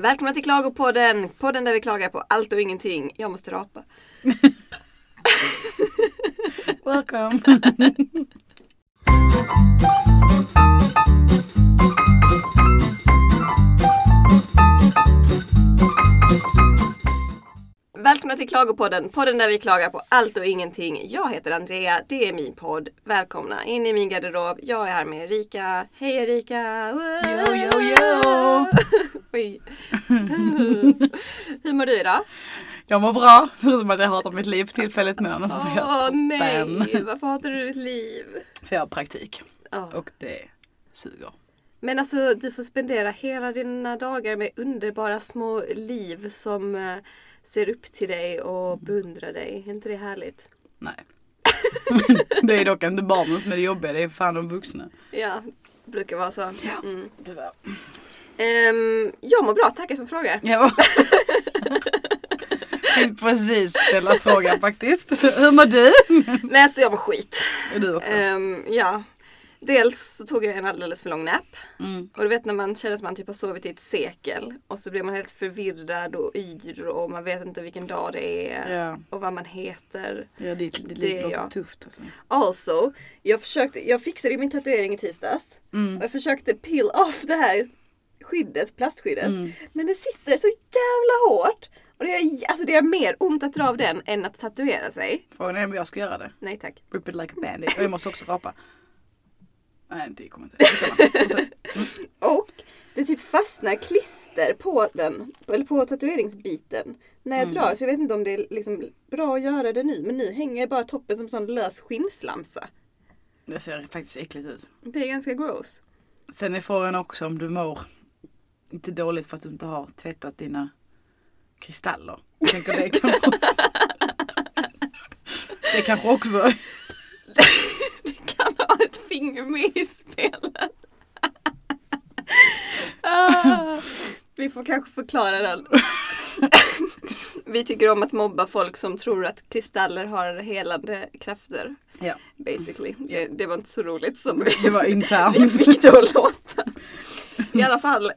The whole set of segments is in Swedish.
Välkomna till Klagopodden! Podden där vi klagar på allt och ingenting. Jag måste rapa. Welcome. Välkomna till Klagopodden, podden där vi klagar på allt och ingenting. Jag heter Andrea, det är min podd. Välkomna in i min garderob. Jag är här med Erika. Hej Erika! Yo, yo, yo. Oj. Hur mår du idag? Jag mår bra, förutom att jag hatar mitt liv tillfälligt nu. Annars mår jag nej, varför hatar du ditt liv? För jag har praktik Ja. och det suger. Men alltså du får spendera hela dina dagar med underbara små liv som eh, ser upp till dig och beundrar dig. Är inte det härligt? Nej. det är dock inte barnen som är det jobbiga, det är fan de vuxna. Ja, det brukar vara så. Mm. Tyvärr. Ehm, jag mår bra, tackar som frågar. Ja. Precis ställa frågan faktiskt. Hur mår du? Nej, så jag mår skit. Är du också? Ehm, ja. Dels så tog jag en alldeles för lång nap. Mm. Och du vet när man känner att man typ har sovit i ett sekel och så blir man helt förvirrad och yr och man vet inte vilken dag det är Ja, och vad man heter. ja det, det, Det låter jag. tufft alltså. Also, jag, försökte, jag fixade ju min tatuering i tisdags. Mm. Och jag försökte peel off det här skyddet, plastskyddet. Mm. Men det sitter så jävla hårt. Och det gör, alltså det gör mer ont att dra av den än att tatuera sig. Frågan är om jag ska göra det. Nej tack. Rip it like a bandit. Och jag måste också rapa. Nej det kommer inte. Och det typ fastnar klister på den, eller på tatueringsbiten. När jag Mm. drar så jag vet inte om det är liksom bra att göra det nu. Men nu hänger bara toppen som sån lös skinnslamsa. Det ser faktiskt äckligt ut. Det är ganska gross. Sen är frågan också om du mår inte dåligt för att du inte har tvättat dina kristaller. Jag tänker det kanske också. Det kanske också. Det kan ha ett finger med i spelet. ah, vi får kanske förklara den. vi tycker om att mobba folk som tror att kristaller har helande krafter. Ja. Basically. Det, det var inte så roligt som vi, Det var vi internt. fick det att låta. I alla fall.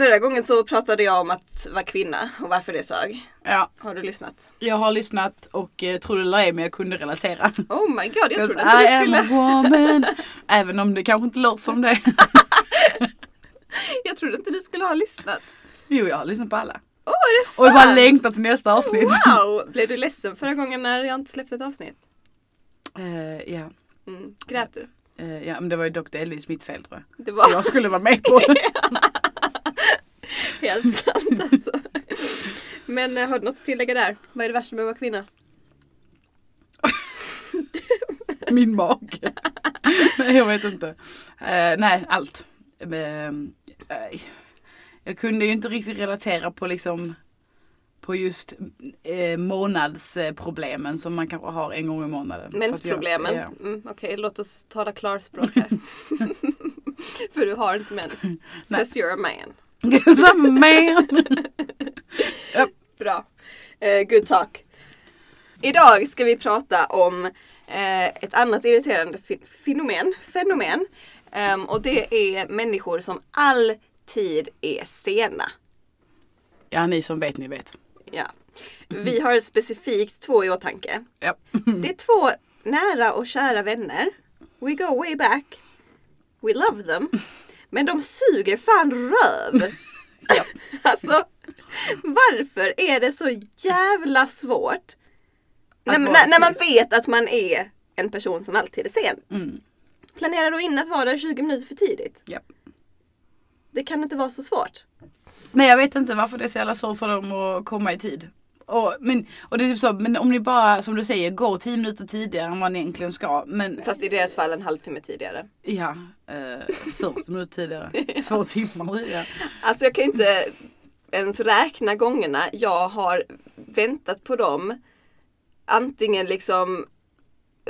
Förra gången så pratade jag om att vara kvinna och varför det sög. Ja, Har du lyssnat? jag har lyssnat och eh, tror det eller ej men jag kunde relatera. Oh my god, jag trodde inte I du am a skulle... woman. Även om det kanske inte låter som det. Jag trodde inte du skulle ha lyssnat. Jo, jag har lyssnat på alla. Åh, är det sant? Och jag bara längtar till nästa avsnitt. Wow! Blev du ledsen förra gången när jag inte släppte ett avsnitt? Eh, ja. Mm. Grät du? Eh, ja, men det var ju dock delvis mitt fel tror jag. Det var Jag skulle vara med på det. helt sant alltså. Men eh, har du något att tillägga där? Vad är det värsta med att vara kvinna? Min mage. nej, jag vet inte. Eh, nej, allt. Men, eh, jag kunde ju inte riktigt relatera på liksom på just eh, månadsproblemen som man kanske har en gång i månaden. Mensproblemen? ja. Mm, Okej, låt oss tala klarspråk här. För du har inte mens. Nej. Cause you're a man. Som man. Bra. Eh, good talk. Idag ska vi prata om eh, ett annat irriterande fe- fenomen. fenomen. Ehm, och det är människor som alltid är sena. Ja, ni som vet, ni vet. Ja. Vi har specifikt två i åtanke. Ja. Det är två nära och kära vänner. We go way back. We love them. Men de suger fan röv. Ja. Alltså, varför är det så jävla svårt? När, när, när man vet att man är en person som alltid är sen. Mm. Planera då in att vara där 20 minuter för tidigt. Ja. Det kan inte vara så svårt. Nej jag vet inte varför det är så jävla svårt för dem att komma i tid. Och, men, och det är typ så, men om ni bara som du säger går 10 minuter tidigare än vad ni egentligen ska. Men Fast i deras fall en halvtimme tidigare. ja, eh, 40 minuter tidigare. Två timmar tidigare. Alltså jag kan inte ens räkna gångerna jag har väntat på dem. Antingen liksom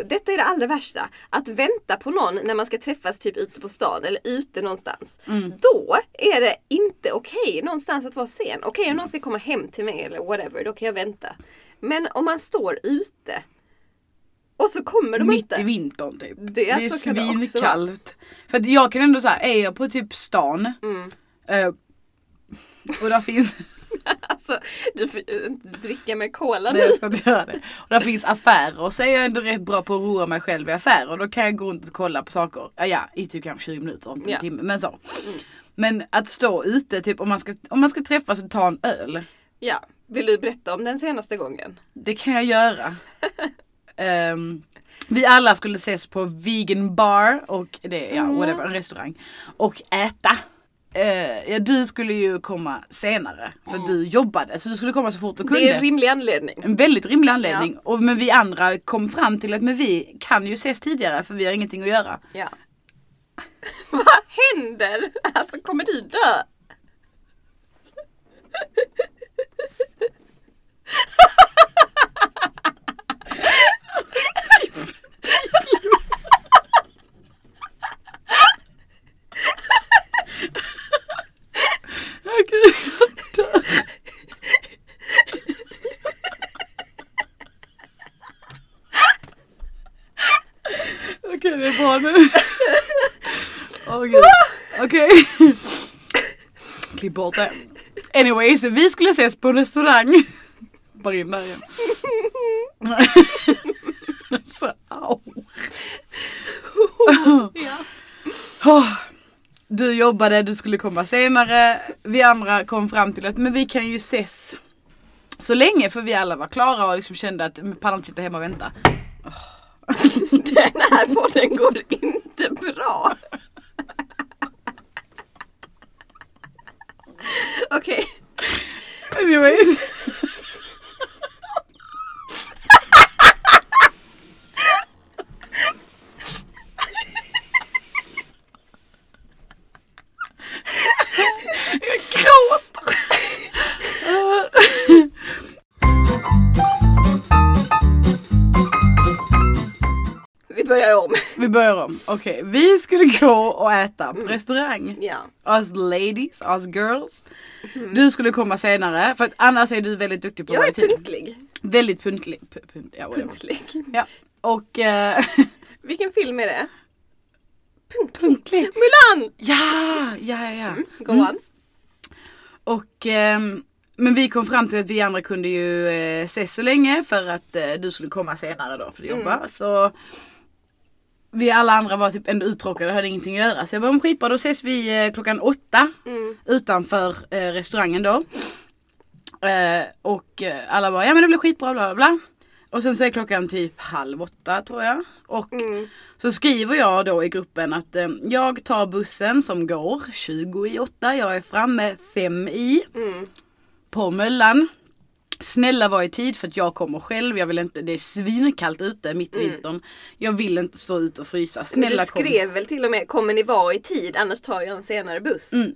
detta är det allra värsta. Att vänta på någon när man ska träffas typ ute på stan eller ute någonstans. Mm. Då är det inte okej någonstans att vara sen. Okej om någon ska komma hem till mig eller whatever, då kan jag vänta. Men om man står ute och så kommer de Mitt inte. i vintern typ. Det är det vara. svinkallt. För jag kan ändå säga, är jag på typ stan Mm. eh, Och där finns, Alltså, du får inte dricka med cola nej nu. jag ska inte göra det. Och där finns affärer och så är jag ändå rätt bra på att roa mig själv i affärer. Och då kan jag gå runt och kolla på saker. Ja, ja i typ kanske 20 minuter, inte en Ja. timme. Men så. Men att stå ute, typ om man ska, om man ska träffas och ta en öl. Ja. Vill du berätta om den senaste gången? Det kan jag göra. Ehm, vi alla skulle ses på vegan bar och det, ja Mm. whatever, en restaurang. Och äta. Eh, ja, du skulle ju komma senare för du jobbade så du skulle komma så fort du kunde. Mm. Det är en rimlig anledning. En väldigt rimlig anledning. Och, men vi andra kom fram till att men vi kan ju ses tidigare för vi har ingenting att göra. Ja. Vad händer? Alltså kommer du dö? Okej, jag dör. Okej, det är bra nu. Åh gud. Okej. Det. Anyways, vi skulle ses på en restaurang. Bara in där igen. Så, au. Ja. Du jobbade, du skulle komma senare. Vi andra kom fram till att men vi kan ju ses så länge för vi alla var klara och liksom kände att men pallar inte sitta hemma och vänta. Den här podden går inte bra. Okej. Anyways. Jag börjar om. Vi börjar om. Okej, vi skulle gå och äta på restaurang. Ja. Us ladies, us girls. Du skulle komma senare för att annars är du väldigt duktig på Jag är i tid. punktlig. Väldigt punktlig. P- punt, ja. Punktlig. ja. Och eh, Vilken film är det? Punktlig. punktlig. Mulan! Ja, ja, ja. ja. Go on. Och ehm, men vi kom fram till att vi andra kunde ju eh, ses så länge för att eh, du skulle komma senare då för att jobba. Så vi alla andra var typ ändå uttråkade och hade ingenting att göra. Så jag bara, "Men skitbra då ses vi eh, klockan åtta Mm. utanför eh, restaurangen då. Eh, och eh, alla bara, ja men det blir skitbra bla bla bla. Och sen så är klockan typ halv åtta tror jag. Och Mm. så skriver jag då i gruppen att eh, jag tar bussen som går 20 i 8. Jag är framme 5 i Mm. på Möllan. Snälla var i tid för att jag kommer själv. Jag vill inte, det är svinkallt ute mitt i vintern. Jag vill inte stå ut och frysa. Snälla du kom. skrev väl till och med kommer ni vara i tid annars tar jag en senare buss. Mm.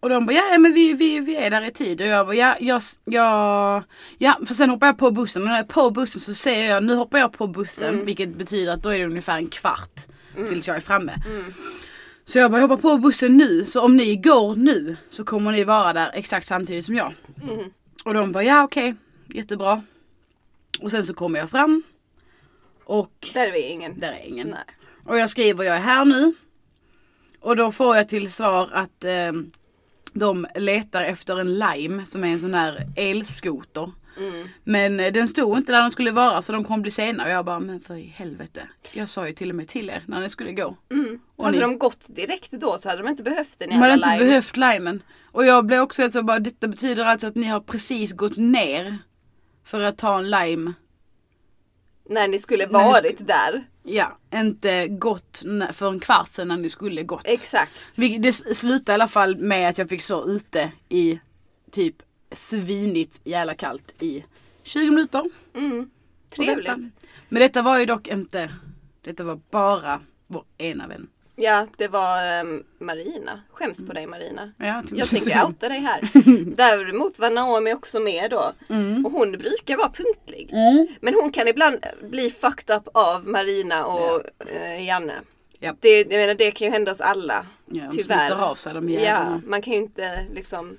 Och de bara, ja ja, men vi, vi, vi är där i tid. Och jag bara, ja, jag, jag, ja. För sen hoppar jag på bussen och när jag är på bussen så säger jag, nu hoppar jag på bussen. Vilket betyder att då är det ungefär en kvart tills jag är framme. Så jag bara, jag hoppar på bussen nu. Så om ni går nu så kommer ni vara där exakt samtidigt som jag. Mm. Och de bara, ja okej, jättebra. Och sen så kommer jag fram. Och Där är vi ingen. där är ingen. Nej. Och jag skriver jag är här nu. Och då får jag till svar att eh, de letar efter en Lime som är en sån här elskoter. Mm. Men eh, den stod inte där den skulle vara så de kommer bli sena. Och jag bara, men för i helvete. Jag sa ju till och med till er när ni skulle gå. Mm. Och hade ni- de gått direkt då så hade de inte behövt en De hade jävla inte lime. behövt limen. Och jag blev också så bara, detta betyder alltså att ni har precis gått ner. För att ta en lime. När ni skulle När ni varit där. Ja, inte gått för en kvart sedan när ni skulle gått. Exakt. Det slutade i alla fall med att jag fick stå ute i typ svinigt jävla kallt i 20 minuter. Mm. Trevligt. Detta. Men detta var ju dock inte, detta var bara vår ena vän. Ja, det var ehm, Marina. Skäms på dig Marina. Ja, Jag tänker outa dig här. Däremot var Naomi också med då. Mm. Och hon brukar vara punktlig. Mm. Men hon kan ibland bli fucked up av Marina och eh, Janne. Ja. Det, jag menar, det kan ju hända oss alla. Ja, de Tyvärr. av sig de Ja, man kan ju inte liksom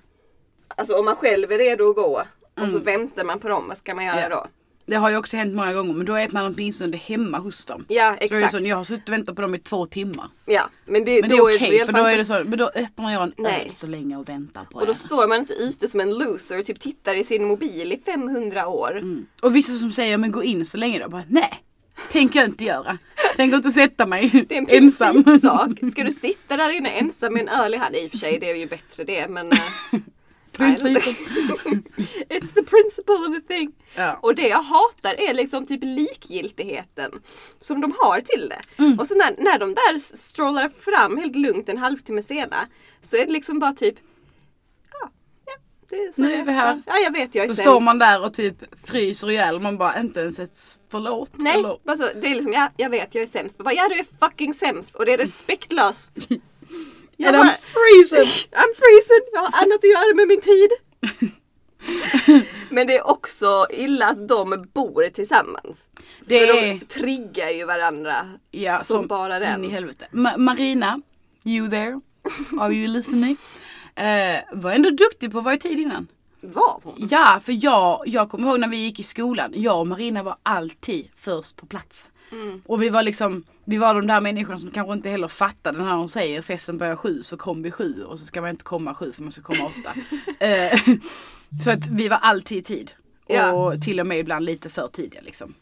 Alltså om man själv är redo att gå och så Mm. väntar man på dem, vad ska man göra Ja. då? Det har ju också hänt många gånger men då är man åtminstone hemma hos dem. Ja Så är det exakt. så, jag har suttit och väntat på dem i två timmar. Ja, men det, Men det är okej alla för då är det så, men då öppnar jag en Nej. öl så länge och väntar på Och då er. står man inte ute som en loser och typ tittar i sin mobil i 500 år. Mm. Och vissa som säger men gå in så länge då. Bara, nej, tänker jag inte göra. Tänker inte sätta mig Det är en ensam. principsak. Ska du sitta där inne ensam med en öl i hand? I och för sig, det är ju bättre det men... Principen. It's the principle of a thing. Ja. Och det jag hatar är liksom typ likgiltigheten som de har till det. Mm. Och så när, när de där strollar fram helt lugnt en halvtimme senare så är det liksom bara typ Ja, ja det är Nu är vi här. Ja, jag vet jag är Då står man där och typ fryser ihjäl. Man bara inte ens ett förlåt. Nej, Eller, bara så, det är liksom ja, jag vet jag är sämst. Bara, ja du är fucking sämst och det är respektlöst. Jag bara, I'm freezing. I'm freezing, jag har annat att göra med min tid. Men det är också illa att de bor tillsammans. Det För är- de triggar ju varandra. Ja, Som bara den. In i helvete. Ma- Marina, you there? Are you listening? Eh, var ändå duktig på att vara i tid innan. Var hon? Ja, för jag, jag kommer ihåg när vi gick i skolan. Jag och Marina var alltid först på plats. Mm. Och vi var liksom, vi var de där människorna som kanske inte heller fattade när hon säger festen börjar sju så kom vi sju och så ska man inte komma sju så man ska komma åtta. Eh, så att vi var alltid i tid. Ja. Och till och med ibland lite för tidiga liksom.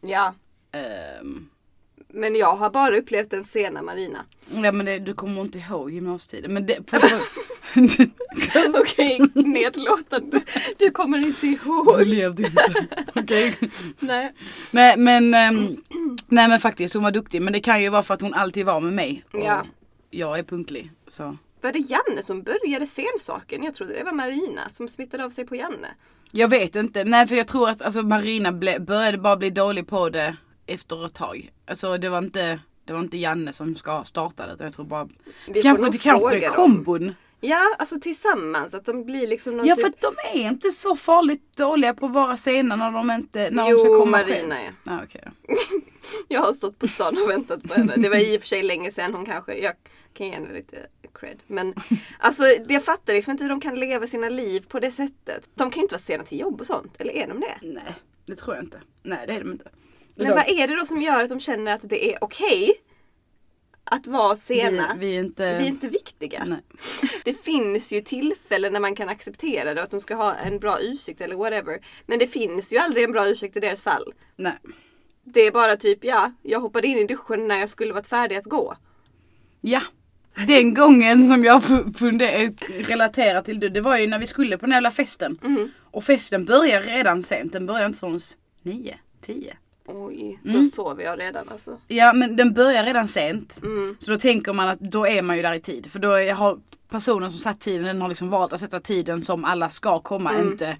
Ja. Ehm, Men jag har bara upplevt den sena Marina. ja men det, du kommer inte ihåg gymnasietiden. Men det, på, Okej, nedlåtande. Du kommer inte ihåg. levde inte. Okej. Nej. Nej men, ehm, nej men faktiskt hon var duktig. Men det kan ju vara för att hon alltid var med mig. Och Ja. Jag är punktlig. Så. Var det Janne som började sensaken? Jag trodde det var Marina som smittade av sig på Janne. Jag vet inte. Nej för jag tror att alltså, Marina ble, började bara bli dålig på det efter ett tag. Alltså det var inte, det var inte Janne som ska starta det. Jag tror bara, Vi kanske, det kanske är dem. kombon. Ja, alltså tillsammans. Att de blir liksom någon Ja typ... för att de är inte så farligt dåliga på att vara sena när de inte, när de Jo, ska komma Marina själv. är. Ja, okej då. Jag har stått på stan och väntat på henne. Det var i och för sig länge sedan hon kanske, jag kan ge henne lite cred. Men alltså jag fattar liksom inte hur de kan leva sina liv på det sättet. De kan ju inte vara sena till jobb och sånt. Eller är de det? Nej, det tror jag inte. Nej det är de inte. Men vad är det då som gör att de känner att det är okej att vara sena? Vi, vi är inte... Vi är inte viktiga. Nej. Det finns ju tillfällen när man kan acceptera det och att de ska ha en bra ursäkt eller whatever. Men det finns ju aldrig en bra ursäkt i deras fall. Nej. Det är bara typ, ja, jag hoppade in i duschen när jag skulle varit färdig att gå. Ja. Den gången som jag relaterar till det, det var ju när vi skulle på den jävla festen. Mm. Och festen börjar redan sent, den börjar inte förrän nio, tio. Oj, då Mm. sover jag redan alltså. Ja men den börjar redan sent. Mm. Så då tänker man att då är man ju där i tid. För då har personen som satt tiden, den har liksom valt att sätta tiden som alla ska komma, Mm. inte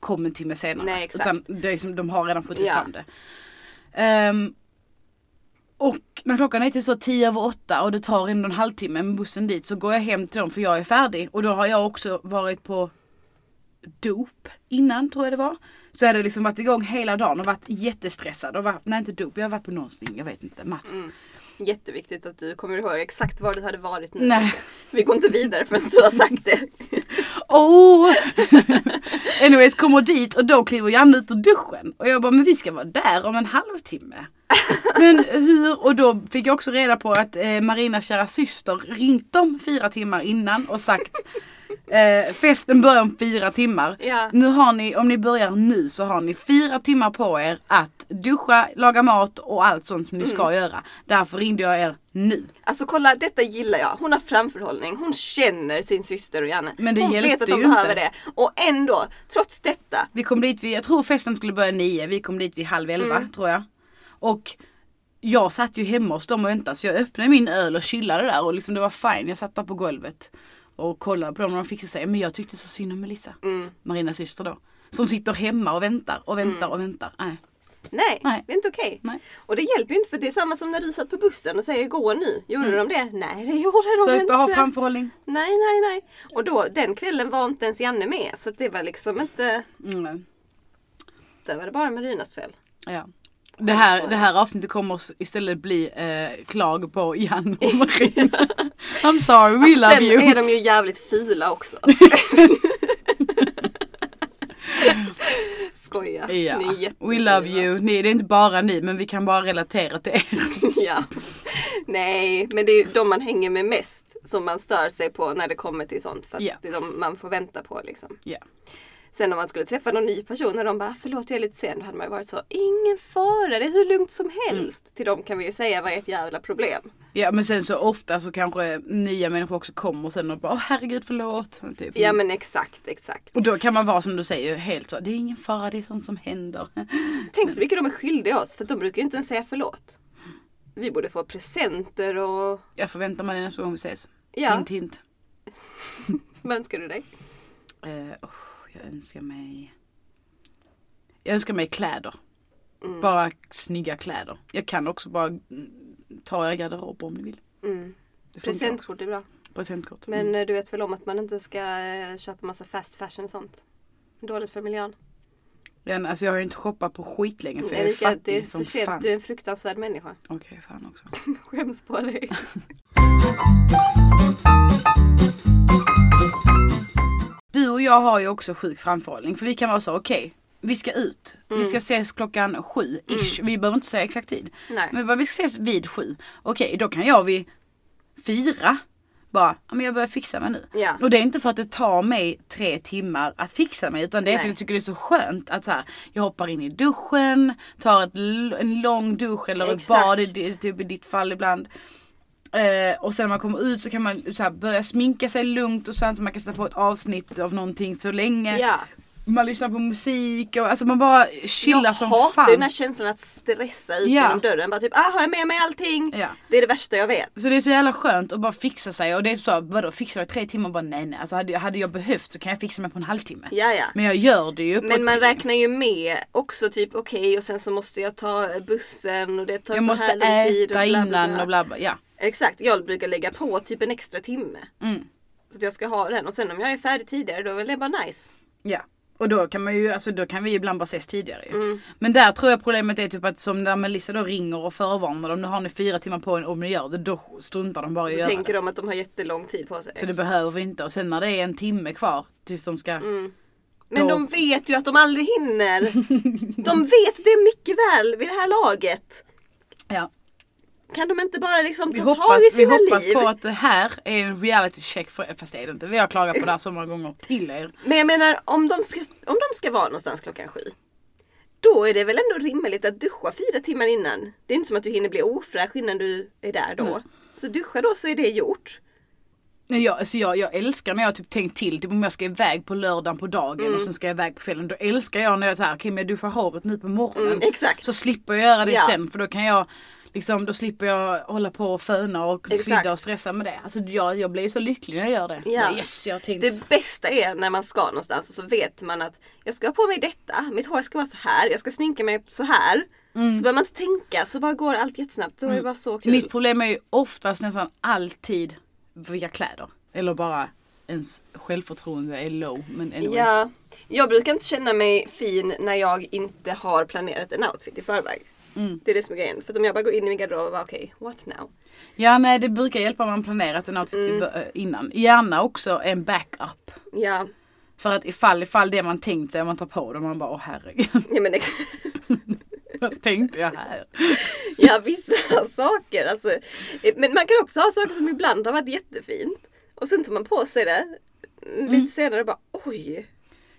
kom en timme senare. Nej, exakt. Utan det är liksom, de har redan fått Ja. fram det. Ehm, och när klockan är typ så tio över åtta och det tar ändå en halvtimme med bussen dit så går jag hem till dem för jag är färdig. Och då har jag också varit på dop innan tror jag det var. Så jag hade liksom varit igång hela dagen och varit jättestressad. Och varit, nej inte dop, jag har varit på någonting, jag vet inte, match. Mm. Jätteviktigt att du kommer ihåg exakt var du hade varit nu. Nej. Vi går inte vidare förrän du har sagt det. Oh! Anyways, kommer dit och då kliver Janne ut ur duschen. Och jag bara, men vi ska vara där om en halvtimme. Men hur? Och då fick jag också reda på att eh, Marinas kära syster ringt dem fyra timmar innan och sagt eh, festen börjar om fyra timmar. Ja. Nu har ni, om ni börjar nu så har ni fyra timmar på er att duscha, laga mat och allt sånt som ni ska Mm. göra. Därför ringde jag er nu. Alltså kolla, detta gillar jag. Hon har framförhållning. Hon känner sin syster och Janne. Men det Hon vet att de behöver inte. det. Och ändå, trots detta. Vi kom dit vid, jag tror festen skulle börja nio, vi kom dit vid halv elva Mm. tror jag. Och jag satt ju hemma hos dem och väntade så jag öppnade min öl och chillade där och liksom det var fine. Jag satt där på golvet och kollade på dem när de fixade sig. Men jag tyckte så synd om Melissa, Mm. Marinas syster då. Som sitter hemma och väntar och väntar och väntar. Nej. Nej, Nej. det är inte okej. Nej. Och det hjälper ju inte för det är samma som när du satt på bussen och säger gå nu. Gjorde de det? Nej det gjorde de Så inte. att ha framförhållning. Nej, nej, nej. Och då, den kvällen var inte ens Janne med. Så det var liksom inte, Mm. det var det bara Marinas fel. Ja. Det här, det här avsnittet kommer istället bli eh, klag på Jan och Marina. I'm sorry, we Alltså, love sen you. är de ju jävligt fula också. Skoja. Ja, Ni är jättefina. we love you. Ni, det är inte bara ni men vi kan bara relatera till er. ja. Nej, men det är de man hänger med mest som man stör sig på när det kommer till sånt. För att Ja. det är de man får vänta på liksom. Ja. Sen om man skulle träffa någon ny person och de bara förlåt jag är lite sen. Då hade man ju varit så ingen fara, det är hur lugnt som helst. Mm. Till dem kan vi ju säga vad är ert jävla problem. ja men sen så ofta så kanske nya människor också kommer sen och bara herregud förlåt. Typ. Ja men exakt, exakt. Och då kan man vara som du säger helt så, det är ingen fara, det är sånt som händer. Tänk så mycket de är skyldiga oss för de brukar ju inte ens säga förlåt. Vi borde få presenter och Jag förväntar mig det nästa gång vi ses. ja, Hint hint. vad önskar du dig? Eh, åh, jag önskar mig Jag önskar mig kläder. Mm. Bara snygga kläder. Jag kan också bara mm, ta era garderober om ni vill. Mm. Presentkort är bra. Presentkort. Men Mm. eh, du vet väl om att man inte ska eh, köpa massa fast fashion och sånt? Dåligt för miljön. Men, alltså jag har ju inte shoppat på skitlänge för jag är Erika, det är fattig som sent. fan. Du är en fruktansvärd människa. Okej, fan också. Skäms på dig. Du och jag har ju också sjuk framförhållning för vi kan vara så okej. vi ska ut. Vi Mm. ska ses klockan sju ish. Vi behöver inte säga exakt tid. Nej. Men bara, vi ska ses vid sju. Okej, då kan jag vid fyra bara, men jag börjar fixa mig nu. Ja. Och det är inte för att det tar mig tre timmar att fixa mig utan det är för att jag tycker det är så skönt att så här, jag hoppar in i duschen, tar ett, en lång dusch eller ett Exakt. bad i, typ i ditt fall ibland. Eh, och sen när man kommer ut så kan man så här, börja sminka sig lugnt och sen så man kan sätta på ett avsnitt av någonting så länge. Yeah. Man lyssnar på musik och alltså man bara chillar jag som hatar fan. den här känslan att stressa ut Ja. genom dörren. Bara typ, ah, har jag med mig allting? Ja. Det är det värsta jag vet. Så det är så jävla skönt att bara fixa sig och det är så, vadå fixar jag i tre timmar? Bara nej nej. Alltså hade, hade jag behövt så kan jag fixa mig på en halvtimme. Ja, ja. Men jag gör det ju på Men man tre. räknar ju med också typ okej och sen så måste jag ta bussen och det tar Jag så måste här lång tid. äta och bla, bla, innan och bla bla. Ja. Exakt, jag brukar lägga på typ en extra timme. Mm. Så att jag ska ha den och sen om jag är färdig tidigare då är det bara nice. ja. Och då kan man ju, alltså då kan vi ibland bara ses tidigare ju. Mm. Men där tror jag problemet är typ att som när Melissa då ringer och förvarnar dem, nu har ni fyra timmar på er om ni gör det, då struntar de bara i att göra tänker det. de att de har jättelång tid på sig. Så det behöver vi inte. Och sen när det är en timme kvar tills de ska Mm. Men Då- de vet ju att de aldrig hinner. De vet det mycket väl vid det här laget. Ja. Kan de inte bara liksom Vi ta tag hoppas, i vi sina hoppas liv? på att det här är en reality check för er, fast det är det inte. Vi har klagat på det här så många gånger till er. Men jag menar om de, ska, om de ska vara någonstans klockan sju. Då är det väl ändå rimligt att duscha fyra timmar innan. Det är inte som att du hinner bli ofräsch innan du är där då. Nej. Så duscha då så är det gjort. Nej, Jag, alltså jag, jag älskar när jag typ tänkt till, typ om jag ska iväg på lördagen på dagen Mm. och sen ska jag iväg på kvällen. Då älskar jag när jag säger okej men jag duschar håret nu på morgonen. Mm, exakt. Så slipper jag göra det Ja. sen för då kan jag Liksom, då slipper jag hålla på och föna och Exakt. skydda och stressa med det. Alltså jag, jag blir ju så lycklig när jag gör det. Ja. Yes, jag har tänkt. Det bästa är när man ska någonstans och så vet man att jag ska ha på mig detta, mitt hår ska vara så här, jag ska sminka mig så här. Mm. Så behöver man inte tänka så bara går allt jättesnabbt. Då är det bara så kul. Mitt problem är ju oftast nästan alltid via kläder. Eller bara ens självförtroende är low. Men anyways. Ja, jag brukar inte känna mig fin när jag inte har planerat en outfit i förväg. Mm. Det är det som är grejen. För om jag bara går in i min garderob och bara okej, what now? Ja nej det brukar hjälpa om man planerat en outfit Mm. innan. Gärna också en backup. Ja, För att ifall, ifall det man tänkt sig, om man tar på det, man bara åh herregud. ja men ex- Vad tänkte jag här? ja vissa saker alltså. Men man kan också ha saker som ibland har varit jättefint. Och sen tar man på sig det lite senare och bara oj.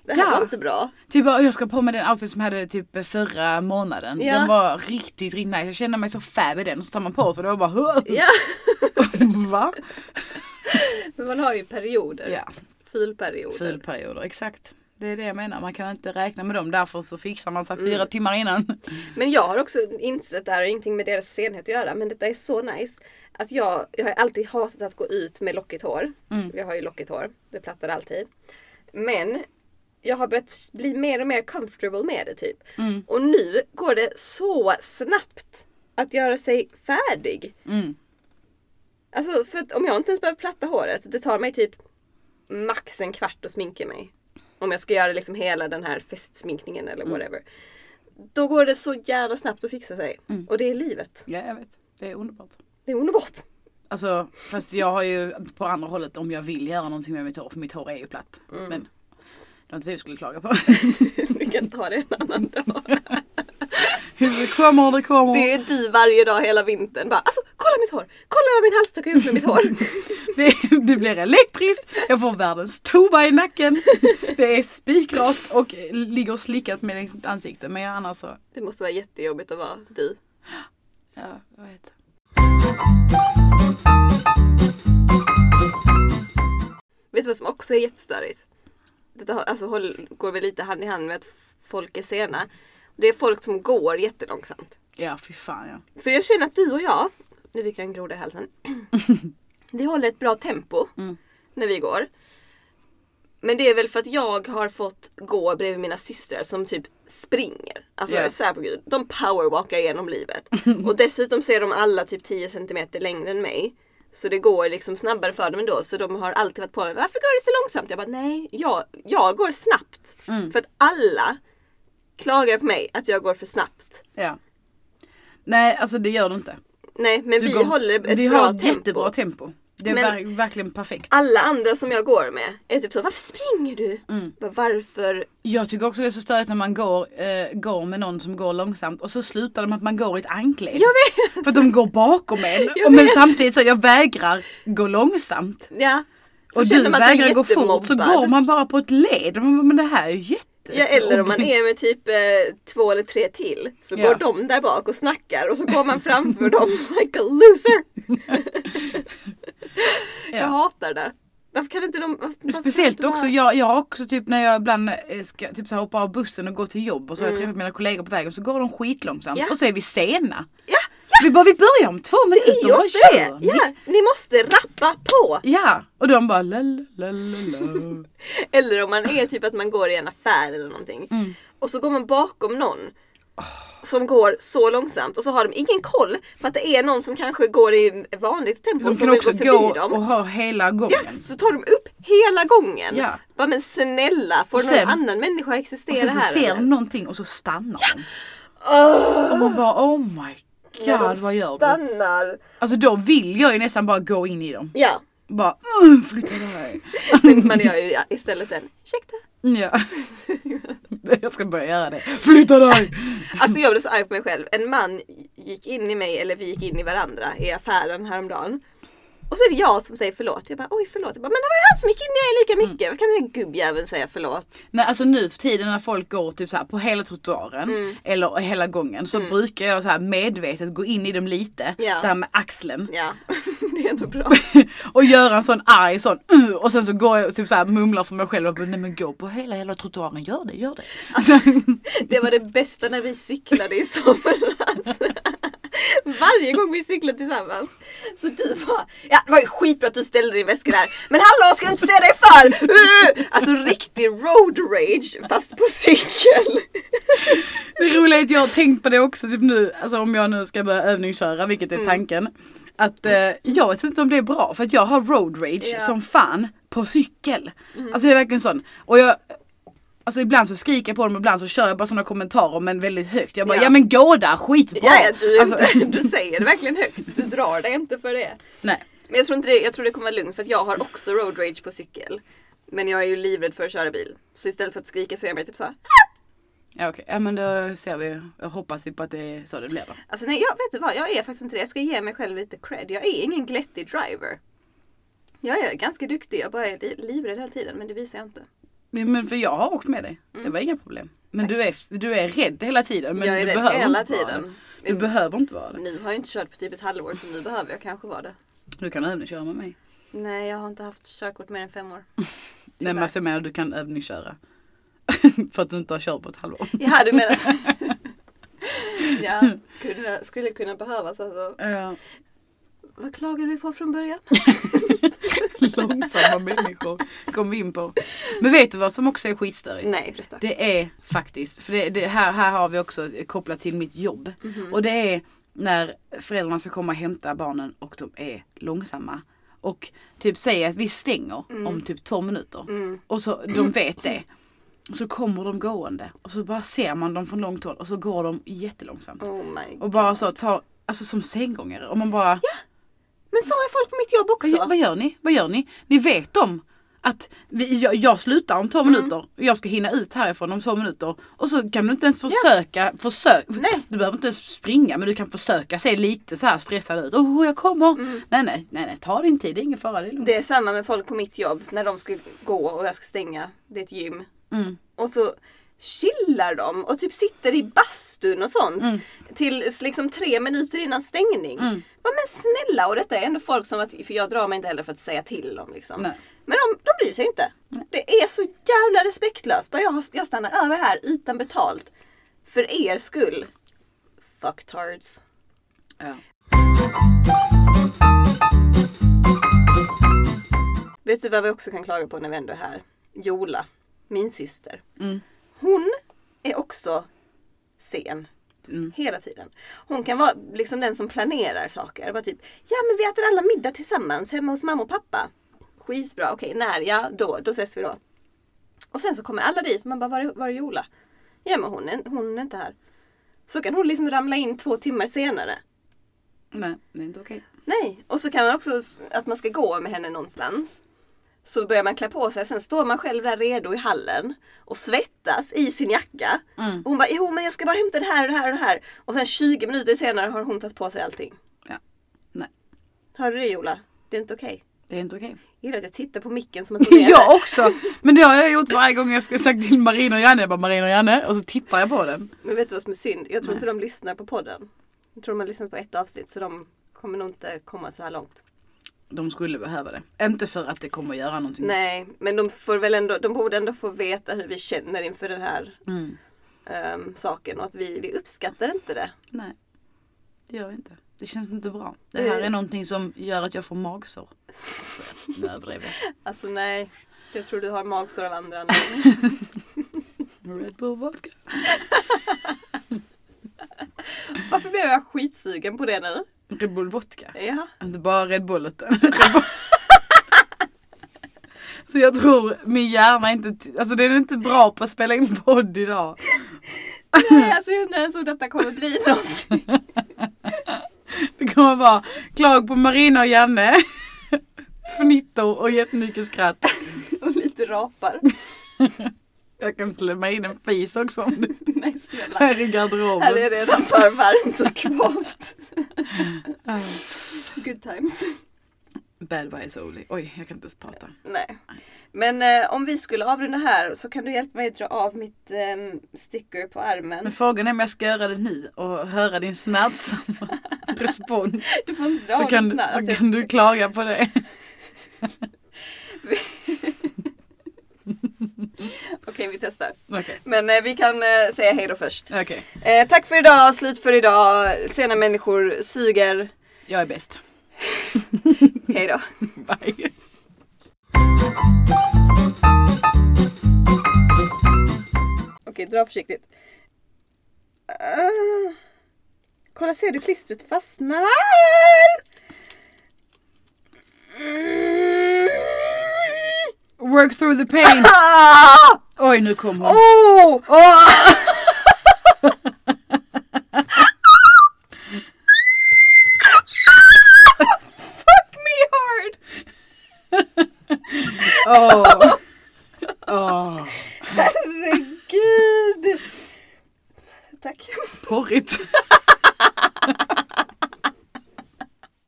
Det här. Ja. var inte bra. Typ jag ska på med den outfit som jag hade typ förra månaden. Ja. Den var riktigt, riktigt nice. Jag kände mig så fab i den. Och så tar man på sig det och bara "Huh?" Ja, Va? men man har ju perioder. Ja, Fulperioder. fulperioder, exakt. Det är det jag menar, man kan inte räkna med dem. Därför så fixar man sig Mm. fyra timmar innan. Men jag har också insett det här, och ingenting med deras senhet att göra, men detta är så nice. Att jag, jag har alltid hatat att gå ut med lockigt hår. Mm. Jag har ju lockigt hår, det plattar alltid. Men jag har börjat bli mer och mer comfortable med det typ. Mm. Och nu går det så snabbt att göra sig färdig. Mm. Alltså för att om jag inte ens behöver platta håret, det tar mig typ max en kvart att sminka mig. Om jag ska göra liksom hela den här festsminkningen eller Mm. whatever. Då går det så jävla snabbt att fixa sig. Mm. Och det är livet. Ja, jag vet. Det är underbart. Det är underbart. Alltså, fast jag har ju på andra hållet om jag vill göra någonting med mitt hår, för mitt hår är ju platt. Mm. Men Det var inte det vi skulle klaga på. Vi kan ta det en annan dag. det kommer, det kommer. Det är du varje dag hela vintern. Bara, alltså kolla mitt hår! Kolla vad min halsduk har gjort med mitt hår! Det, det blir elektriskt, jag får världens toba i nacken. Det är spikrakt och ligger slickat med mitt ansikte. Men jag annars så, Det måste vara jättejobbigt att vara du. ja, jag vet. Vet du vad som också är jättestörigt? Detta alltså, håll, går väl lite hand i hand med att folk är sena. Det är folk som går jättelångsamt. Ja, fy fan ja. För jag känner att du och jag, nu fick jag en groda i halsen. vi håller ett bra tempo Mm. när vi går. Men det är väl för att jag har fått gå bredvid mina systrar som typ springer. Alltså Ja. jag svär på gud, de powerwalkar genom livet. och dessutom så är de alla typ 10 cm längre än mig. Så det går liksom snabbare för dem ändå. Så de har alltid varit på mig. Varför går det så långsamt? Jag bara nej, jag, jag går snabbt. Mm. För att alla klagar på mig att jag går för snabbt. ja. Nej, alltså det gör du inte. Nej men Du vi går- håller ett vi bra har ett tempo. jättebra tempo. Det är Men- ver- verkligen perfekt. Alla andra som jag går med är typ så, varför springer du? Mm. Varför? Jag tycker också det är så störigt när man går, eh, går med någon som går långsamt och så slutar det med att man går i ett ankled. Jag vet! För att de går bakom en. Och men samtidigt så jag vägrar gå långsamt. Ja. Så och du vägrar gå fort så går man bara på ett led. Man Men det här är ju jätte... Ja, eller om man är med typ eh, två eller tre till så Ja. går de där bak och snackar och så går man framför dem like a loser. Jag Ja. hatar det. Varför kan inte de... Speciellt inte också, jag, jag har också typ när jag ibland eh, ska typ så hoppa av bussen och gå till jobb och så har jag Mm. träffat mina kollegor på vägen så går de skitlångsamt Ja. och så är vi sena. Ja, Vi bara, vi börjar om två det minuter, vad ofta kör det. ni? Ja, ni måste rappa på. Ja, och de bara la la la. Eller om man är typ att man går i en affär eller någonting. Mm. Och så går man bakom någon. Som går så långsamt och så har de ingen koll på att det är någon som kanske går i vanligt tempo De som vill gå förbi gå dem. och ha hela gången. Så tar de upp hela gången. Ja. Bara, men snälla, får Och någon sen- annan människa Och existera sen så här? ser de någonting och så stannar de. Åh, Och man bara oh my ja, god de vad gör du? stannar. Alltså då vill jag ju nästan bara gå in i dem. Ja, Bara "Ugh, flytta dig. men man gör ju istället en ursäkta. Ja. Jag ska börja göra det. Flytta dig! Alltså jag blev så arg på mig själv. En man gick in i mig, eller vi gick in i varandra i affären häromdagen. Och så är det jag som säger förlåt. Jag bara oj förlåt. Jag bara, men det var ju han som gick in i mig lika Mm. mycket. Vad kan den gubbjäveln säga förlåt? Nej alltså nu för tiden när folk går typ så här på hela trottoaren Mm. eller hela gången så brukar jag så här medvetet gå in i dem lite Ja. så här med axeln Ja, det är ändå bra. och göra en sån arg sån uh, och sen så går jag och typ så här mumlar för mig själv och bara, nej men gå på hela hela trottoaren, gör det, gör det. Det var det bästa när vi cyklade i somras. Varje gång vi cyklade tillsammans. Så du bara, ja det var ju skitbra att du ställde din väska där. Men hallå ska du inte säga dig för! Uh! Alltså riktig road rage fast på cykel. Det roliga är att jag har tänkt på det också typ nu, alltså om jag nu ska börja övningsköra, vilket är Mm. Att eh, jag vet inte om det är bra för att jag har road rage Ja. Som fan på cykel. Alltså det är verkligen sån. Och jag, alltså ibland så skriker jag på dem, ibland så kör jag bara såna kommentarer men väldigt högt. Jag bara, Ja. ja, men gå där, skitbra! Ja, ja du, är Alltså, inte, du säger det verkligen högt. Du drar dig inte för det. nej. Men jag tror, inte det, jag tror det kommer vara lugnt för att jag har också road rage på cykel. Men jag är ju livrädd för att köra bil. Så istället för att skrika så är jag mer typ såhär. Ja okej, ja men då ser vi, jag hoppas ju på att det är så det blir då. Alltså nej, jag vet du vad? Jag är faktiskt inte det. Jag ska ge mig själv lite cred. Jag är ingen glättig driver. Jag är ganska duktig. Jag bara är li- livrädd hela tiden. Men det visar jag inte. Nej, Men för jag har åkt med dig, det var inga problem. Men du är, du är rädd hela tiden. Men jag är du rädd behöver hela inte vara tiden. det. Du behöver inte vara det. Nu har jag inte kört på typ ett halvår så nu behöver jag kanske vara det. Du kan övningsköra med mig. Nej, jag har inte haft körkort mer än fem år. Nej men alltså jag menar du kan övningsköra. för att du inte har kört på ett halvår. Ja, du menar så. Ja, kunde, skulle kunna behövas alltså. Ja. Vad klagade vi på från början? Långsamma människor kom vi in på. Men vet du vad som också är skitstörigt? Nej, berätta. Det är faktiskt, för det, det, här, här har vi också kopplat till mitt jobb. Mhm. Och det är när föräldrarna ska komma och hämta barnen och de är långsamma. Och typ säger att vi stänger om typ två minuter. Mm. Och så de vet det. Och så kommer de gående och så bara ser man dem från långt håll och så går de jättelångsamt. Oh my Och bara God. så tar, alltså som sengångare. Och man bara, Men så är folk på mitt jobb vad, också. gör- vad gör ni? Vad gör ni? Ni vet om Att vi, jag, jag slutar om två Mm. minuter. Jag ska hinna ut härifrån om två minuter. Och så kan du inte ens försöka, försök, Nej. du behöver inte ens springa men du kan försöka se lite så här stressad ut. Oh, jag kommer! Nej, nej, nej, nej, ta din tid, det är ingen fara, det är lugnt. Mm. Det är samma med folk på mitt jobb när de ska gå och jag ska stänga. Det är ett gym. Mm. Och så chillar de och typ sitter i bastun och sånt. Mm. Till liksom tre minuter innan stängning. Mm. Bara, men snälla och detta är ändå folk som att, för jag drar mig inte heller för att säga till dem liksom. Nej. Men de, de bryr sig inte. Det är så jävla respektlöst. Bara jag, jag stannar över här utan betalt. För er skull. Fucktards. Ja. Vet du vad vi också kan klaga på när vi ändå är här? Jola, min syster. Mm. Hon är också sen. Mm. Hela tiden. Hon kan vara liksom den som planerar saker. Bara typ, ja men vi äter alla middag tillsammans hemma hos mamma och pappa. Skitbra, okej när? Ja då, då ses vi då. Och sen så kommer alla dit man bara, var är, var är Jola? Ja men hon är, hon är inte här. Så kan hon liksom ramla in två timmar senare. Nej, det är inte okej. Nej, och så kan man också att man ska gå med henne någonstans. Så börjar man klä på sig, sen står man själv där redo i hallen och svettas i sin jacka. Mm. Och hon bara, jo men jag ska bara hämta det här och det här och det här. Och sen 20 minuter senare har hon tagit på sig allting. Ja. Nej, Hörde du det Jola? Det är inte okej. det är inte okej. Jag gillar att jag tittar på micken som att hon Jag också! Men det har jag gjort varje gång jag ska sagt till Marina och Janne, jag bara Marina och Janne och så tittar jag på den. Men vet du vad som är synd? Jag tror Nej. inte de lyssnar på podden. Jag tror de har lyssnat på ett avsnitt så de kommer nog inte komma så här långt. De skulle behöva det. Inte för att det kommer att göra någonting. Nej, men de får väl ändå, de borde ändå få veta hur vi känner inför den här Mm. ehm, saken och att vi, vi uppskattar inte det. Nej, det gör vi inte. Det känns inte bra. Det här är någonting som gör att jag får magsår. Nu överdrev jag. Alltså nej, jag tror du har magsår av andra anledningar. Red Bull vodka. Varför blev jag skitsugen på det nu? Red Bull vodka. Ja. Inte bara Red Bull utan Red Bull. Så jag tror min hjärna inte, alltså den är inte bra på att spela in podd idag. Nej, alltså jag undrar ens om detta kommer bli något. Det kommer vara klag på Marina och Janne. Fnitter och jättemycket skratt. Och lite rapar. Jag kan klämma in en fis också om du Nej snälla. är i Här garderoben. är det redan för varmt och kvavt. Good times. Bad vibes only. Oj, jag kan inte ens prata. Nej. Men eh, om vi skulle avrunda här så kan du hjälpa mig att dra av mitt eh, sticker på armen. Men frågan är om jag ska göra det nu och höra din smärtsamma respons. Du får inte dra Så av kan, här. så Alltså, kan du klaga på det. Okej, vi testar. Okej. Men eh, vi kan eh, säga hej då först. Okej, Eh, tack för idag, slut för idag. Sena människor suger. jag är bäst. Hej då. Bye. Okej, dra försiktigt. Ah. kolla, ser du klistret fastnar? Mm. Work through the pain. Oj, nu kom hon. Oh! Åh! Fuck me hard! Åh.